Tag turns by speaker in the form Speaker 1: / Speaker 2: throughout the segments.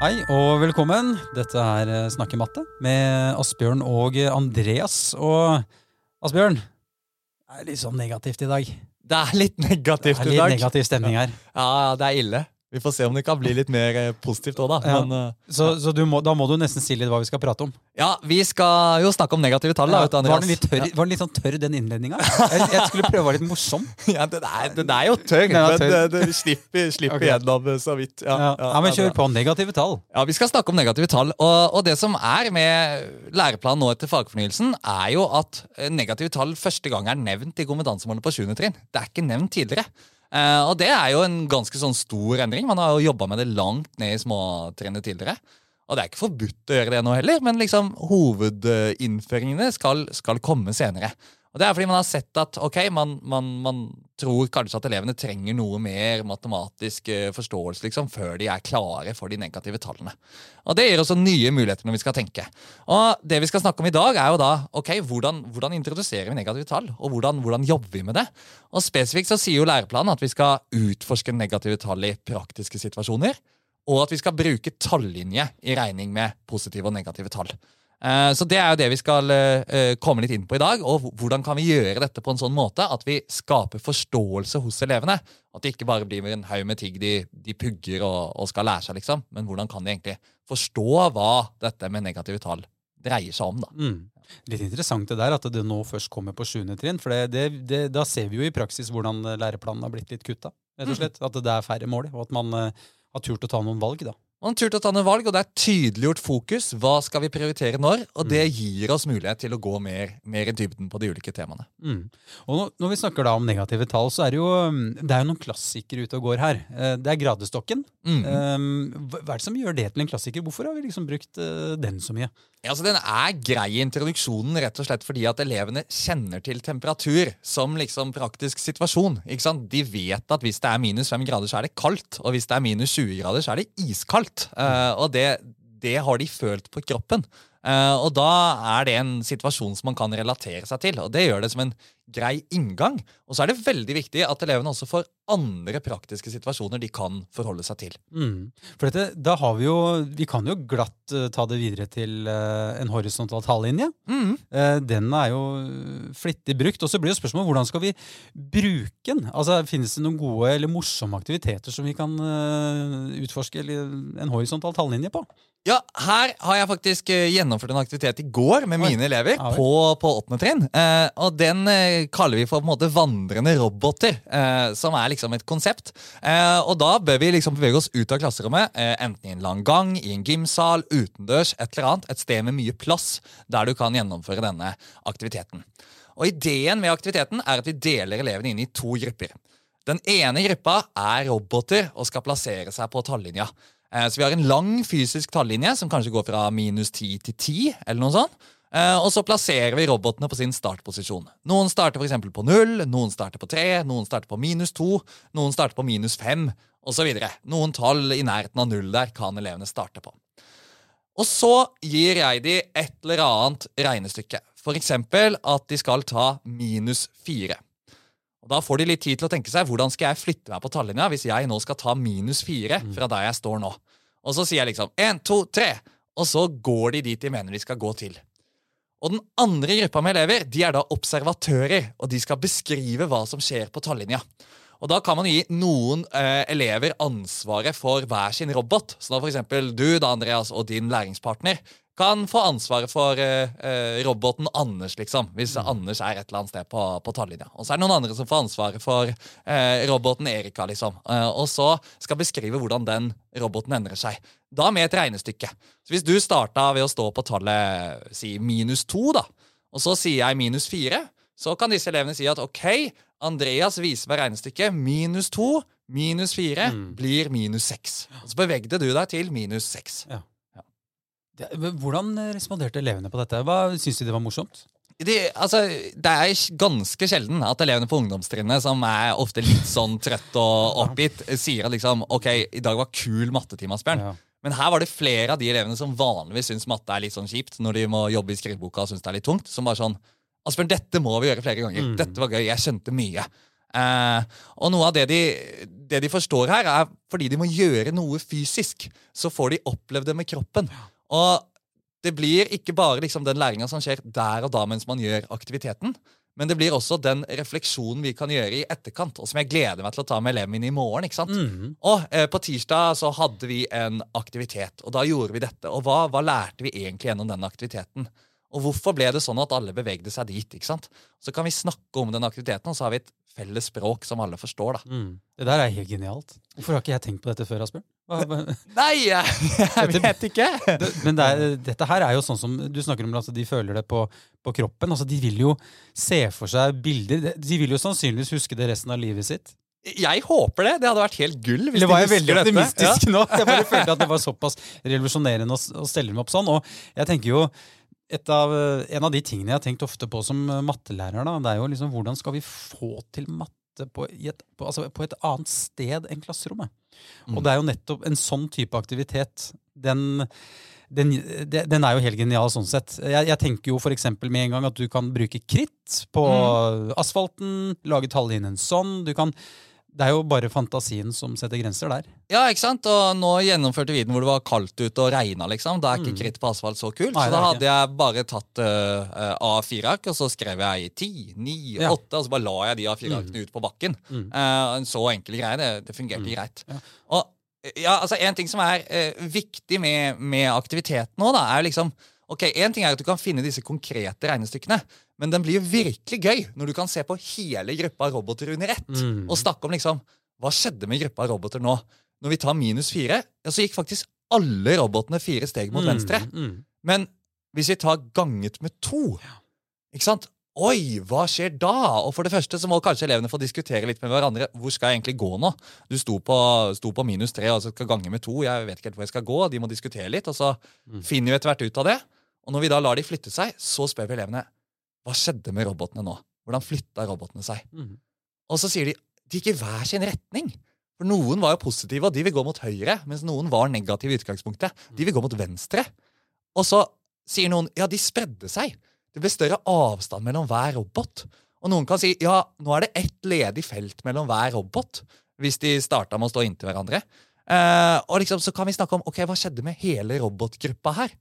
Speaker 1: Hei og velkommen. Dette er eh, Snakke matte med Asbjørn og Andreas. Og Asbjørn, det er litt sånn negativt i dag.
Speaker 2: Det er litt negativt i dag.
Speaker 1: Det er litt negativ stemning her.
Speaker 2: Ja, det er ille. Vi får se om det kan bli litt mer eh, positivt òg, da.
Speaker 1: Ja.
Speaker 2: Men uh,
Speaker 1: Så, så du må, da må du nesten si litt hva vi skal prate om.
Speaker 2: ja, vi skal jo snakke om negative tall, da. vet
Speaker 1: var, den litt tørr, var den litt sånn tørr, den innledninga? Jeg, jeg skulle prøve å være litt morsom.
Speaker 2: Ja, den er, den er jo tørr,
Speaker 1: er tørr.
Speaker 2: men det slipper, slipper
Speaker 1: okay.
Speaker 2: gjennom eh, så vidt. Ja,
Speaker 1: Ja, ja, men Kjør på. Negative tall.
Speaker 2: Ja, Vi skal snakke om negative tall. Og, og det som er med læreplanen nå etter fagfornyelsen, er jo at eh, negative tall første gang er nevnt i kompetansemålet på 7. trinn. Det er ikke nevnt tidligere. Eh, og det er jo en ganske sånn stor endring. Man har jo jobba med det langt ned i småtrinnet tidligere. Og det er ikke forbudt å gjøre det nå heller, men liksom hovedinnføringene skal, skal komme senere. Og Det er fordi man har sett at ok, man, man, man tror kanskje at elevene trenger noe mer matematisk eh, forståelse liksom, før de er klare for de negative tallene. Og Det gir også nye muligheter når vi skal tenke. Og Det vi skal snakke om i dag, er jo da ok, hvordan, hvordan introduserer vi negative tall, og hvordan, hvordan jobber vi med det? Og Spesifikt så sier jo læreplanen at vi skal utforske negative tall i praktiske situasjoner, og at vi skal bruke tallinje i regning med positive og negative tall. Eh, Så Det er jo det vi skal eh, komme litt inn på i dag. og Hvordan kan vi gjøre dette på en sånn måte at vi skaper forståelse hos elevene? At det ikke bare blir en haug med ting de, de pugger og, og skal lære seg, liksom. Men hvordan kan de egentlig forstå hva dette med negative tall dreier seg om? da?
Speaker 1: Mm. Litt interessant det der, at det nå først kommer på 7. trinn. For det, det, da ser vi jo i praksis hvordan eh, læreplanen har blitt litt kutta. Rett og slett. At det er færre mål, og at man har turt å ta noen valg. da.
Speaker 2: Man har turt å ta noen valg, og det er tydeliggjort fokus. Hva skal vi prioritere når? Og det gir oss mulighet til å gå mer, mer i dybden på de ulike temaene.
Speaker 1: Mm. Og når vi snakker da om negative tall, så er det jo, mm, det er jo noen klassikere ute og går her. Eh, Det er gradestokken.
Speaker 2: Mm.
Speaker 1: Hva hva er det som gjør det til en klassiker? Hvorfor har vi liksom brukt eh, den så mye?
Speaker 2: Ja, altså Den er grei i introduksjonen rett og slett fordi at elevene kjenner til temperatur som liksom praktisk situasjon. ikke sant? De vet at hvis det er minus 5 grader, så er det kaldt. Og hvis det er minus 20 grader, så er det iskaldt. Eh, og det, det har de følt på kroppen. Eh, og da er det en situasjon som man kan relatere seg til. Og det gjør det som en grei inngang. Og så er det veldig viktig at elevene også får andre praktiske situasjoner de kan forholde seg til.
Speaker 1: Mm. For dette, da har vi jo Vi kan jo glatt uh, ta det videre til uh, en horisontal tallinje.
Speaker 2: Mm.
Speaker 1: Den er jo flittig brukt. Og så blir jo spørsmålet hvordan skal vi bruke den? Altså, Finnes det noen gode eller morsomme aktiviteter som vi kan utforske en horisontal talllinje på?
Speaker 2: Ja, her har jeg faktisk eh, gjennomført en aktivitet i går med mine elever
Speaker 1: Ja
Speaker 2: på, på trinn. Eh, og den eh, kaller vi for på en måte vandrende roboter, eh, som er liksom et konsept. Eh, og da bør vi liksom bevege oss ut av klasserommet, eh, enten i en lang gang, i en gymsal, utendørs, et eller annet. Et sted med mye plass der du kan gjennomføre denne aktiviteten. Og Ideen med aktiviteten er at vi deler elevene inn i to grupper. Den ene gruppa er roboter og skal plassere seg på tallinja. Eh, Så vi har en lang fysisk tallinje som kanskje går fra minus 10 til 10, eller noe sånt. Eh, Og så plasserer vi robotene på sin startposisjon. Noen starter for på 0, noen starter på 3, noen starter på minus 2, noen starter på minus 5, osv. Noen tall i nærheten av 0 der kan elevene starte på. Og så gir jeg de et eller annet regnestykke. Eksempel at de skal ta minus 4. Og Da får de litt tid til å tenke seg hvordan skal jeg flytte meg på tallinja hvis jeg nå skal ta minus fire fra der jeg står nå. Og så sier jeg liksom 1, 2, 3, og så går de dit de mener de skal gå til. Og den andre gruppa med elever de er da observatører, og de skal beskrive hva som skjer på tallinja. Og Da kan man gi noen eh, elever ansvaret for hver sin robot. Så da for eksempel du da, Andreas, og din læringspartner kan få ansvaret for eh, eh, roboten Anders, liksom. Hvis Anders er et eller annet sted på, på tallinja. Og så er det noen andre som får ansvaret for eh, roboten Erika, liksom. Eh, og så skal beskrive hvordan den roboten endrer seg. Da med et regnestykke. Så hvis du starta ved å stå på tallet si minus to, da, og så sier jeg minus fire, så kan disse elevene si at ok, Andreas viser meg regnestykket. Minus to minus fire blir minus seks. Så bevegde du deg til minus seks.
Speaker 1: Men hvordan responderte elevene på dette? Hva Syns de det var morsomt?
Speaker 2: de, altså, det er ganske sjelden at elevene på ungdomstrinnet, som er ofte litt sånn trøtt og oppgitt, sier at liksom Ok, i dag var kul mattetime, Asbjørn.
Speaker 1: Ja.
Speaker 2: Men her var det flere av de elevene som vanligvis syns matte er litt sånn kjipt, når de må jobbe i skriveboka og syns det er litt tungt, som bare sånn Asbjørn, dette må vi gjøre flere ganger.
Speaker 1: Mm.
Speaker 2: Dette var gøy. Jeg skjønte mye. Eh, og noe av det de, det de forstår her, er fordi de må gjøre noe fysisk, så får de opplevd det med kroppen. Og det blir ikke bare liksom den læringa som skjer der og da mens man gjør aktiviteten, men det blir også den refleksjonen vi kan gjøre i etterkant, og som jeg gleder meg til å ta med elevene mine i morgen. ikke sant?
Speaker 1: Mm.
Speaker 2: Og eh, På tirsdag så hadde vi en aktivitet, og da gjorde vi dette. Og hva, hva lærte vi egentlig gjennom den aktiviteten? Og hvorfor ble det sånn at alle bevegde seg dit? ikke sant? Så kan vi snakke om den aktiviteten, og så har vi et felles språk som alle forstår. da.
Speaker 1: Mm. Det der er helt genialt. Hvorfor har ikke jeg tenkt på dette før, Asbjørn?
Speaker 2: Nei, jeg, jeg vet ikke!
Speaker 1: Men det er, dette her er jo sånn som du snakker om at de føler det på, på kroppen. Altså, de vil jo se for seg bilder. De vil jo sannsynligvis huske det resten av livet sitt.
Speaker 2: Jeg håper det. Det hadde vært helt gull. hvis
Speaker 1: Eller
Speaker 2: de
Speaker 1: var jeg veldig
Speaker 2: optimistisk
Speaker 1: optimistisk nå? Jeg bare følte at det var såpass revolusjonerende å, å stelle dem opp sånn. Og jeg tenker jo av, en av de tingene jeg har tenkt ofte på som eh, mattelærer, da, det er jo liksom hvordan skal vi få til matte på, et, på, altså på et annet sted enn klasserommet?
Speaker 2: Mm.
Speaker 1: Og det er jo nettopp en sånn type aktivitet. Den, den, den er jo helt genial sånn sett. Jeg, jeg tenker jo f.eks. med en gang at du kan bruke kritt på
Speaker 2: Mm.
Speaker 1: asfalten, lage talllinjen sånn. Du kan, det er jo bare fantasien som setter grenser der.
Speaker 2: Ja, ikke sant? Og nå gjennomførte vi den hvor det var kaldt ute og regna, liksom. Da er ikke
Speaker 1: Mm.
Speaker 2: kritt på asfalt så kult.
Speaker 1: Nei,
Speaker 2: så da hadde jeg bare tatt uh, A4-ark, og så skrev jeg 10, 9,
Speaker 1: Ja.
Speaker 2: 8, og så bare la jeg de A4-arkene ut på bakken.
Speaker 1: Mm.
Speaker 2: Uh, en så enkel greie. Det, det fungerte
Speaker 1: Mm.
Speaker 2: greit.
Speaker 1: Ja.
Speaker 2: Og ja, altså En ting som er uh, viktig med, med aktiviteten nå, da, er liksom Ok, Én ting er at du kan finne disse konkrete regnestykkene, men den blir jo virkelig gøy når du kan se på hele gruppa roboter under ett
Speaker 1: Mm.
Speaker 2: og snakke om liksom hva skjedde med gruppa roboter nå. Når vi tar minus fire, ja, så gikk faktisk alle robotene fire steg mot venstre.
Speaker 1: Mm, mm.
Speaker 2: Men hvis vi tar ganget med to ikke sant? Oi, hva skjer da? Og for det første så må kanskje elevene få diskutere litt med hverandre. Hvor skal jeg egentlig gå nå? Du sto på, sto på minus tre og så skal gange med to. Jeg vet ikke helt hvor jeg skal gå. De må diskutere litt, og så
Speaker 1: Mm.
Speaker 2: finner vi etter hvert ut av det. Og når vi da lar de flytte seg, så spør vi elevene hva skjedde med robotene nå? Hvordan flytta robotene seg?
Speaker 1: Mm.
Speaker 2: Og så sier de de gikk i hver sin retning. For noen var jo positive, og de vil gå mot høyre, mens noen var negative i utgangspunktet. De vil gå mot venstre. Og så sier noen ja, de spredde seg. Det ble større avstand mellom hver robot. Og noen kan si ja, nå er det ett ledig felt mellom hver robot, hvis de starta med å stå inntil hverandre. Eh, og liksom, så kan vi snakke om ok, hva skjedde med hele robotgruppa her.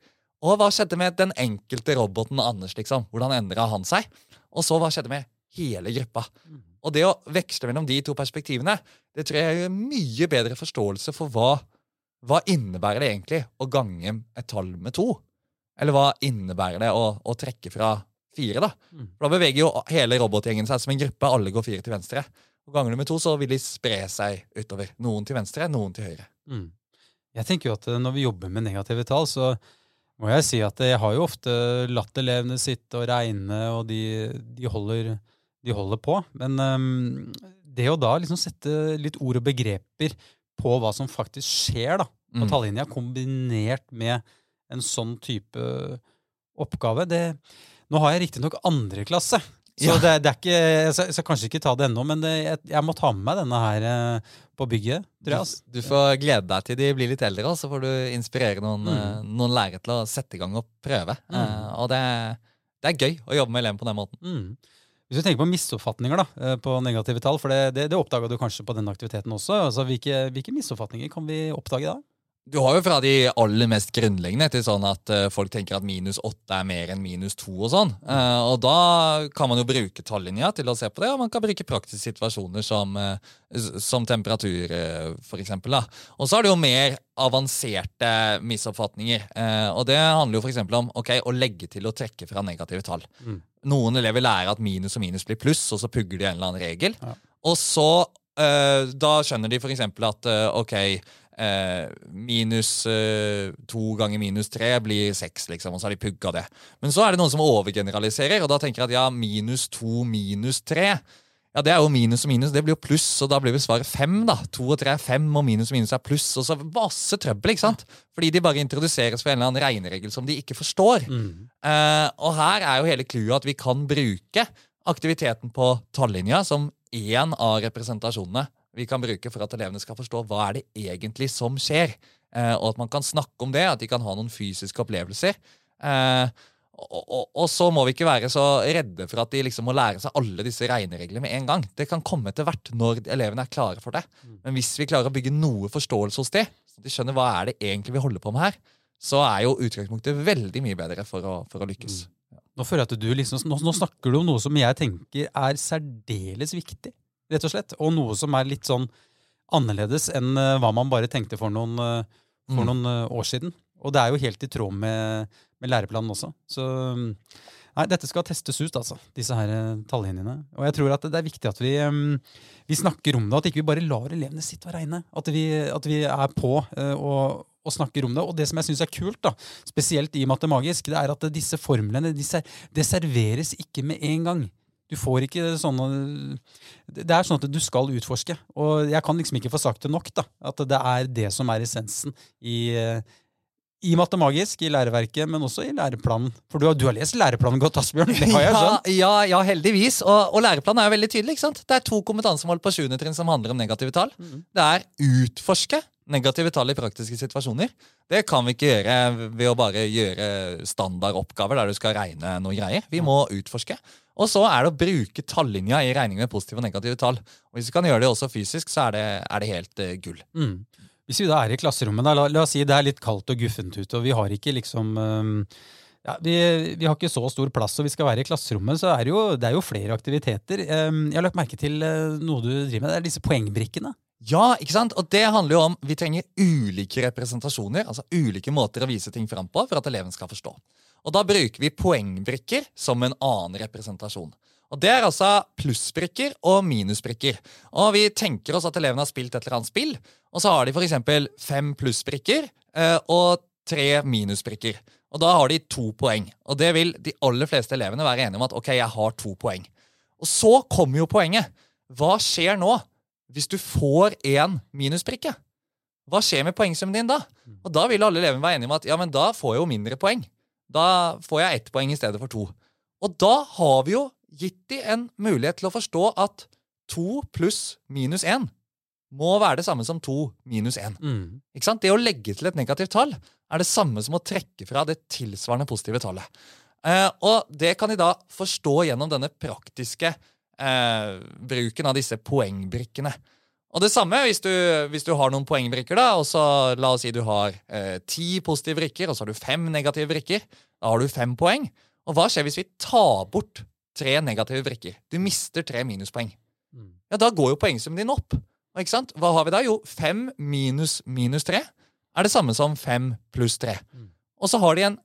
Speaker 2: Og hva skjedde med den enkelte roboten Anders? liksom? Hvordan endra han seg? Og så hva skjedde med hele gruppa? Og det å veksle mellom de to perspektivene, det tror jeg gir mye bedre forståelse for hva, hva innebærer det egentlig å gange et tall med to? Eller hva innebærer det å, å trekke fra fire, da?
Speaker 1: Mm.
Speaker 2: For da beveger jo hele robotgjengen seg som en gruppe. Alle går fire til venstre. Og ganger du med to, så vil de spre seg utover. Noen til venstre, noen til høyre.
Speaker 1: Mm. Jeg tenker jo at eh, når vi jobber med negative tall, så må jeg si at jeg har jo ofte latt elevene sitte og regne, og de, de, holder, de holder på. Men um, det å da liksom sette litt ord og begreper på hva som faktisk skjer da, på
Speaker 2: Mm.
Speaker 1: tallinja, kombinert med en sånn type oppgave det, Nå har jeg riktignok andre klasse, så
Speaker 2: Ja.
Speaker 1: det, det er ikke, jeg skal, jeg skal kanskje ikke ta det ennå, men det, jeg, jeg må ta med meg denne her eh, på bygget.
Speaker 2: Du, du får glede deg til de blir litt eldre, og så får du inspirere noen,
Speaker 1: Mm.
Speaker 2: eh, noen lærere til å sette i gang og prøve.
Speaker 1: Mm.
Speaker 2: Eh, og det, det er gøy å jobbe med eleven på den måten.
Speaker 1: Mm. Hvis du tenker på misoppfatninger da, på negative tall, for det, det, det oppdaga du kanskje på den aktiviteten også. altså Hvilke, hvilke misoppfatninger kan vi oppdage da?
Speaker 2: Du har jo fra de aller mest grunnleggende til sånn at eh, folk tenker at minus åtte er mer enn minus to og sånn. Eh, og da kan man jo bruke tallinja til å se på det, og man kan bruke praktiske situasjoner som, eh, som temperatur, for eksempel. Da. Og så er det jo mer avanserte misoppfatninger. og det handler jo eksempel om okay, å legge til og trekke fra negative tall.
Speaker 1: Mm.
Speaker 2: Noen elever lærer at minus og minus blir pluss, og så pugger de en eller annen regel.
Speaker 1: Ja.
Speaker 2: Og så da skjønner de eksempel at ok, minus eh, to ganger minus tre blir seks, liksom, og så har de pugga det. Men så er det noen som overgeneraliserer, og da tenker jeg at ja, minus to minus tre ja, det er jo minus og minus. Det blir jo pluss, og da blir vel svaret fem. da. To og tre er fem, og minus og minus er pluss. Og så masse trøbbel, ikke sant? Fordi de bare introduseres for en eller annen regneregel som de ikke forstår.
Speaker 1: Mm.
Speaker 2: Eh, og her er jo hele clouet at vi kan bruke aktiviteten på tallinja som én av representasjonene vi kan bruke for at elevene skal forstå hva er det egentlig som skjer. Eh, og at man kan snakke om det, at de kan ha noen fysiske opplevelser. Eh, Og, og, og så må vi ikke være så redde for at de liksom må lære seg alle disse regnereglene med en gang. Det kan komme etter hvert når elevene er klare for det. Men hvis vi klarer å bygge noe forståelse hos de, så de skjønner hva er det egentlig vi holder på med her, så er jo utgangspunktet veldig mye bedre for å, for å lykkes.
Speaker 1: Nå at du liksom, nå, nå snakker du om noe som jeg tenker er særdeles viktig, rett og slett. Og noe som er litt sånn annerledes enn eh, hva man bare tenkte for noen, eh, for
Speaker 2: Mm.
Speaker 1: noen eh, år siden. Og det er jo helt i tråd med, med læreplanen også. Så mm, nei, dette skal testes ut, altså, disse her tallinjene. Og jeg tror at det er viktig at vi, mm, vi snakker om det, at ikke vi bare lar elevene sitte og regne. At vi, at vi er på og, og snakker om det. Og det som jeg syns er kult, da, spesielt i matemagisk, det er at disse formlene de ser, det serveres ikke med en gang. Du får ikke sånne Det er sånn at du skal utforske. Og jeg kan liksom ikke få sagt det nok, da. At det er det som er essensen i, i matemagisk, i læreverket, men også i læreplanen. For du har, du har lest læreplanen godt, Asbjørn. Det har jeg skjønt.
Speaker 2: Ja, ja, ja heldigvis. Og, og læreplanen er jo veldig tydelig. ikke sant? Det er to kompetansemål på 7. trinn som handler om negative tall.
Speaker 1: Mhm.
Speaker 2: Det er utforske negative tall i praktiske situasjoner. Det kan vi ikke gjøre ved å bare gjøre standardoppgaver der du skal regne noe greier. Vi må utforske. Og så er det å bruke tallinja i regning med positive og negative tall. Og Hvis vi kan gjøre det også fysisk, så er det, er det helt uh, gull.
Speaker 1: Mm. Hvis vi da er i klasserommet, da, la, la oss si det er litt kaldt og guffent ute, og vi har ikke liksom øhm, ja, vi, vi har ikke så stor plass, og vi skal være i klasserommet, så er det jo, det er jo flere aktiviteter. Jeg har lagt merke til eh, noe du driver med, det er disse poengbrikkene.
Speaker 2: Ja, ikke sant? Og det handler jo om vi trenger ulike representasjoner, altså ulike måter å vise ting fram på for at eleven skal forstå. Og da bruker vi poengbrikker som en annen representasjon. Og Det er altså plussbrikker og minusbrikker. Og Vi tenker oss at elevene har spilt et eller annet spill, og så har de f.eks. fem plussbrikker eh, og tre minusbrikker. Og Da har de to poeng. Og det vil de aller fleste elevene være enige om at ok, jeg har to poeng. Og så kommer jo poenget. Hva skjer nå hvis du får én minusprikke, Hva skjer med poengsummen din da? Og Da vil alle elevene være enige om at ja, men da får jeg jo mindre poeng. Da får jeg ett poeng i stedet for to. Og da har vi jo gitt de en mulighet til å forstå at to pluss minus én må være det samme som to minus én.
Speaker 1: Mm.
Speaker 2: Ikke sant? Det å legge til et negativt tall er det samme som å trekke fra det tilsvarende positive tallet. Eh, og det kan de da forstå gjennom denne praktiske eh, bruken av disse poengbrikkene. Og det samme hvis du, hvis du har noen poengbrikker, da, og så la oss si du har eh, ti positive brikker, og så har du fem negative brikker. Da har du fem poeng. Og hva skjer hvis vi tar bort tre negative brikker? Du mister tre minuspoeng.
Speaker 1: Mm.
Speaker 2: Ja, da går jo poengsummen din opp. Og Ikke sant? Hva har vi da? Jo, fem minus minus tre er det samme som fem pluss tre.
Speaker 1: Mm.
Speaker 2: Og så har de en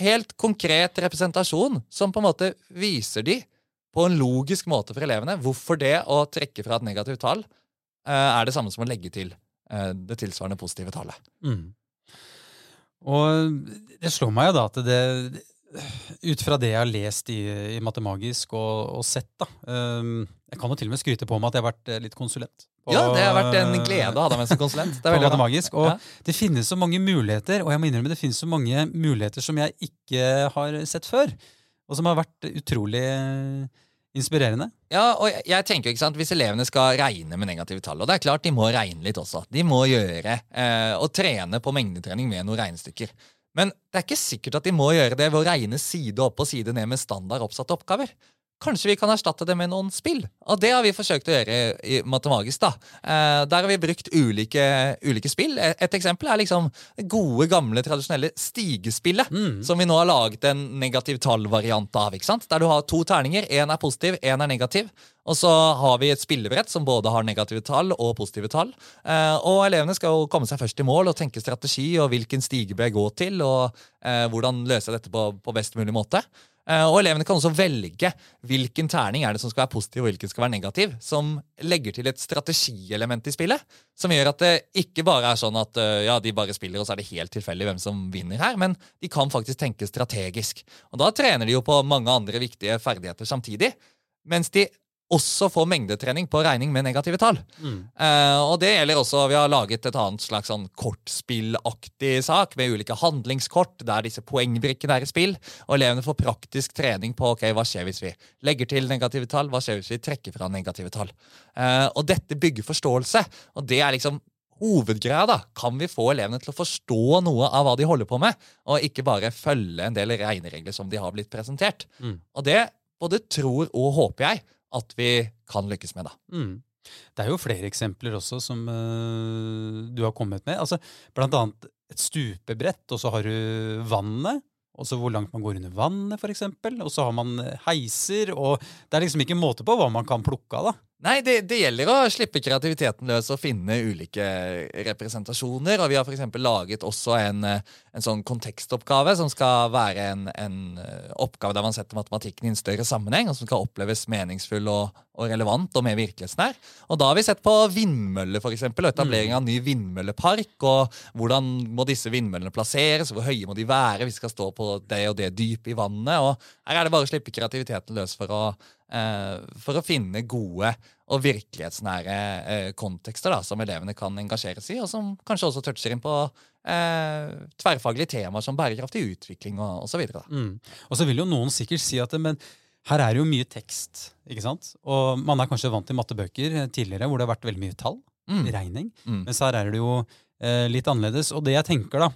Speaker 2: helt konkret representasjon som på en måte viser de på en logisk måte for elevene hvorfor det å trekke fra et negativt tall eh, er det samme som å legge til eh, det tilsvarende positive tallet.
Speaker 1: Mm. Og det slår meg jo da at det ut fra det jeg har lest i, i Matemagisk og, og sett, da um, Jeg kan jo til og med skryte på meg at jeg har vært eh, litt konsulent. Og,
Speaker 2: Ja, det har vært en glede å ha deg med som konsulent. Det er.
Speaker 1: Matemagisk. Og
Speaker 2: Ja.
Speaker 1: det finnes så mange muligheter, og jeg må innrømme det finnes så mange muligheter som jeg ikke har sett før. Og som har vært utrolig inspirerende.
Speaker 2: Ja, og jeg, jeg tenker ikke sant, Hvis elevene skal regne med negative tall, og det er klart de må regne litt også, de må gjøre eh, og trene på mengdetrening med noen regnestykker. Men det er ikke sikkert at de må gjøre det ved å regne side opp og side ned med standard oppsatte oppgaver. Kanskje vi kan erstatte det med noen spill? Og det har vi forsøkt å gjøre i Matemagisk. da. Eh, der har vi brukt ulike, ulike spill. Et, et eksempel er liksom gode, gamle, tradisjonelle stigespillet.
Speaker 1: Mm.
Speaker 2: Som vi nå har laget en negativ tall-variant av. ikke sant? Der du har to terninger. Én er positiv, én er negativ. Og så har vi et spillebrett som både har negative tall og positive tall. Eh, og elevene skal jo komme seg først i mål og tenke strategi og hvilken stige bør jeg gå til, og eh, hvordan løse dette på, på best mulig måte. Eh, og elevene kan også velge hvilken terning er det som skal være positiv og hvilken skal være negativ, som legger til et strategielement i spillet. Som gjør at det ikke bare er sånn at eh, ja, de bare spiller, og så er det helt tilfeldig hvem som vinner her, men de kan faktisk tenke strategisk. Og da trener de jo på mange andre viktige ferdigheter samtidig, mens de også får mengdetrening på regning med negative tall.
Speaker 1: Mm.
Speaker 2: Eh, og det gjelder også, Vi har laget et annet slags sånn kortspillaktig sak med ulike handlingskort der disse poengbrikkene er i spill. Og elevene får praktisk trening på ok, hva skjer hvis vi legger til negative tall, hva skjer hvis vi trekker fra negative tall. Eh, og dette bygger forståelse. Og det er liksom hovedgreia, da, kan vi få elevene til å forstå noe av hva de holder på med, og ikke bare følge en del regneregler som de har blitt presentert.
Speaker 1: Mm.
Speaker 2: Og det både tror og håper jeg at vi kan lykkes med, da.
Speaker 1: Mm. Det er jo flere eksempler også som uh, du har kommet med. Altså, blant annet et stupebrett, og så har du vannet. Og så hvor langt man går under vannet, f.eks. Og så har man heiser. Og det er liksom ikke måte på hva man kan plukke av. da.
Speaker 2: Nei, det, det, gjelder å slippe kreativiteten løs og finne ulike representasjoner. Og vi har f.eks. laget også en, en, sånn kontekstoppgave som skal være en, en, oppgave der man setter matematikken i en større sammenheng, og som skal oppleves meningsfull og, og relevant og mer virkelighetsnær. Og da har vi sett på vindmøller, f.eks., og etablering av ny vindmøllepark. Og hvordan må disse vindmøllene plasseres, hvor høye må de være hvis de skal stå på det og det dypet i vannet. Og her er det bare å slippe kreativiteten løs for å Eh, for å finne gode og virkelighetsnære eh, kontekster da, som elevene kan engasjeres i, og som kanskje også toucher inn på eh, tverrfaglige temaer som bærekraftig utvikling og osv.
Speaker 1: Mm. Og så vil jo noen sikkert si at men her er det jo mye tekst, ikke sant? Og man er kanskje vant til mattebøker tidligere hvor det har vært veldig mye tall, mm. regning, mm. mens her er det jo eh, litt annerledes. Og det jeg tenker, da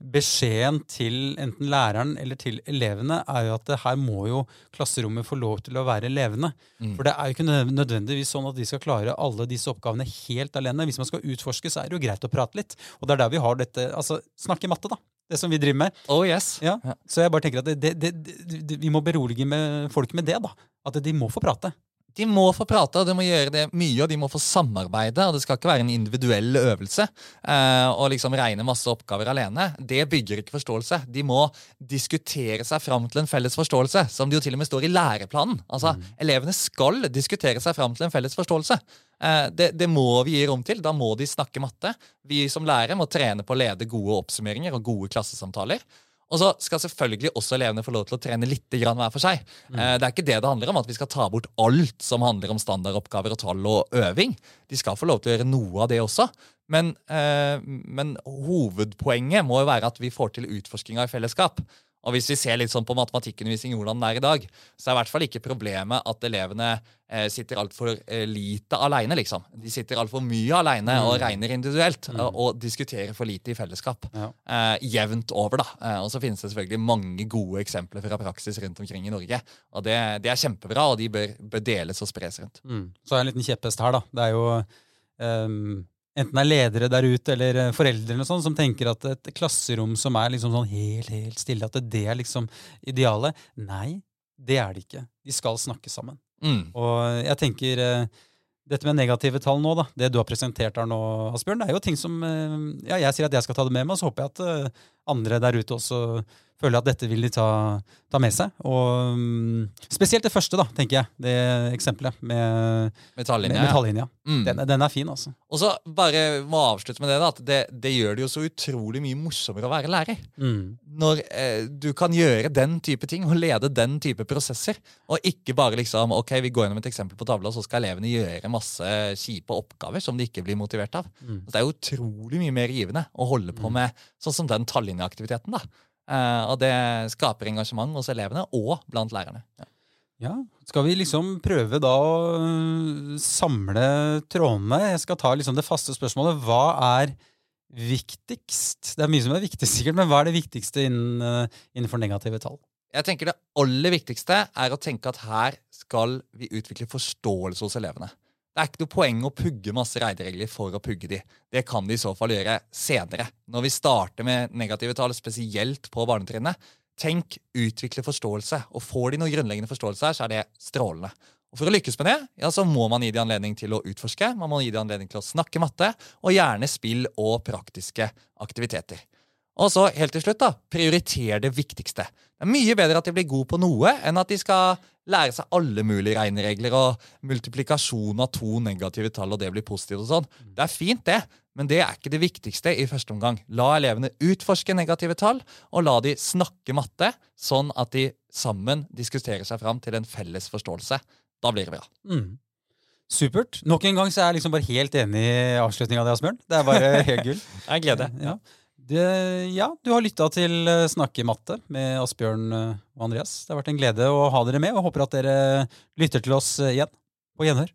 Speaker 1: Beskjeden til enten læreren eller til elevene er jo at her må jo klasserommet få lov til å være levende. Mm. For det er jo ikke nødvendigvis sånn at de skal klare alle disse oppgavene helt alene. Hvis man skal utforske, så er det jo greit å prate litt. Og det er der vi har dette Altså, snakke matte, da. Det som vi driver med.
Speaker 2: Oh yes.
Speaker 1: Ja. Så jeg bare tenker at det, det, det, vi må berolige med folk med det, da. At de må få prate.
Speaker 2: De må få prate, og de må gjøre det mye, og de må få samarbeide. og Det skal ikke være en individuell øvelse eh, å liksom regne masse oppgaver alene. Det bygger ikke forståelse. De må diskutere seg fram til en felles forståelse, som det jo til og med står i læreplanen. Altså, mm. Elevene skal diskutere seg fram til en felles forståelse. Eh, det, det, må vi gi rom til. Da må de snakke matte. Vi som lærere må trene på å lede gode oppsummeringer og gode klassesamtaler. Og så skal selvfølgelig også elevene få lov til å trene litt hver for seg. Mm. Eh, det er ikke det det handler om, at vi skal ta bort alt som handler om standardoppgaver og tall og øving. De skal få lov til å gjøre noe av det også. Men, eh, men hovedpoenget må jo være at vi får til utforskinga i fellesskap. Og hvis vi ser litt sånn på matematikkundervisning hvordan den er i dag, så er i hvert fall ikke problemet at elevene eh, sitter altfor eh, lite aleine, liksom. De sitter altfor mye aleine mm. og regner individuelt mm. og, og, diskuterer for lite i fellesskap. Ja. Eh, jevnt over, da. Eh, og så finnes det selvfølgelig mange gode eksempler fra praksis rundt omkring i Norge. Og det, det er kjempebra, og de bør, bør deles og spres rundt.
Speaker 1: Mm. Så har jeg en liten kjepphest her, da. Det er jo um enten er ledere der ute eller eh, foreldre eller sånt, som tenker at et klasserom som er liksom sånn helt, helt stille, at det er liksom idealet. Nei, det er det ikke. De skal snakke sammen. Mm. Og jeg tenker eh, dette med negative tall nå, da, det du har presentert her nå, Asbjørn, det er jo ting som eh, ja, Jeg sier at jeg skal ta det med meg, og så håper jeg at andre der ute også føler at dette vil de ta, ta med seg. Og um, Spesielt det første, da, tenker jeg. Det eksempelet med metalllinja. Mm. Den, den, er fin, altså.
Speaker 2: Og så bare må avslutte med det, da, at det, det, gjør det jo så utrolig mye morsommere å være lærer. Mm. Når eh, du kan gjøre den type ting og lede den type prosesser, og ikke bare liksom ok, vi går gjennom et eksempel på tavla, og så skal elevene gjøre masse kjipe oppgaver som de ikke blir motivert av. Mm. Det er utrolig mye mer givende å holde på mm. med sånn som den tallinjeaktiviteten. da. Uh, og det skaper engasjement hos elevene og blant lærerne. Ja.
Speaker 1: ja. Skal vi liksom prøve da å øh, samle trådene? Jeg skal ta liksom det faste spørsmålet. Hva er viktigst? Det er mye som er viktig, sikkert, men hva er det viktigste øh, innenfor negative tall?
Speaker 2: Jeg tenker Det aller viktigste er å tenke at her skal vi utvikle forståelse hos elevene. Det er ikke noe poeng å pugge masse reideregler for å pugge de. Det kan de i så fall gjøre senere. Når vi starter med negative tall, spesielt på barnetrinnet, tenk utvikle forståelse. Og får de noe grunnleggende forståelse her, så er det strålende. Og For å lykkes med det, ja, så må man gi de anledning til å utforske, man må gi de anledning til å snakke matte, og gjerne spill og praktiske aktiviteter. Og så helt til slutt, da, prioriter det viktigste. Det er mye bedre at de blir gode på noe, enn at de skal lære seg alle mulige regneregler og multiplikasjon av to negative tall, og det blir positivt og sånn. Det er fint, det, men det er ikke det viktigste i første omgang. La elevene utforske negative tall, og la de snakke matte, sånn at de sammen diskuterer seg fram til en felles forståelse. Da blir det bra. Mm.
Speaker 1: Supert. Nok en gang så er jeg liksom bare helt enig i avslutninga di, Asbjørn. Det er bare helt gull.
Speaker 2: jeg gleder.
Speaker 1: Ja. Det, ja, du har lytta til eh, Snakkematte med Asbjørn eh, og Andreas. Det har vært en glede å ha dere med, og håper at dere lytter til oss igjen. På gjenhør.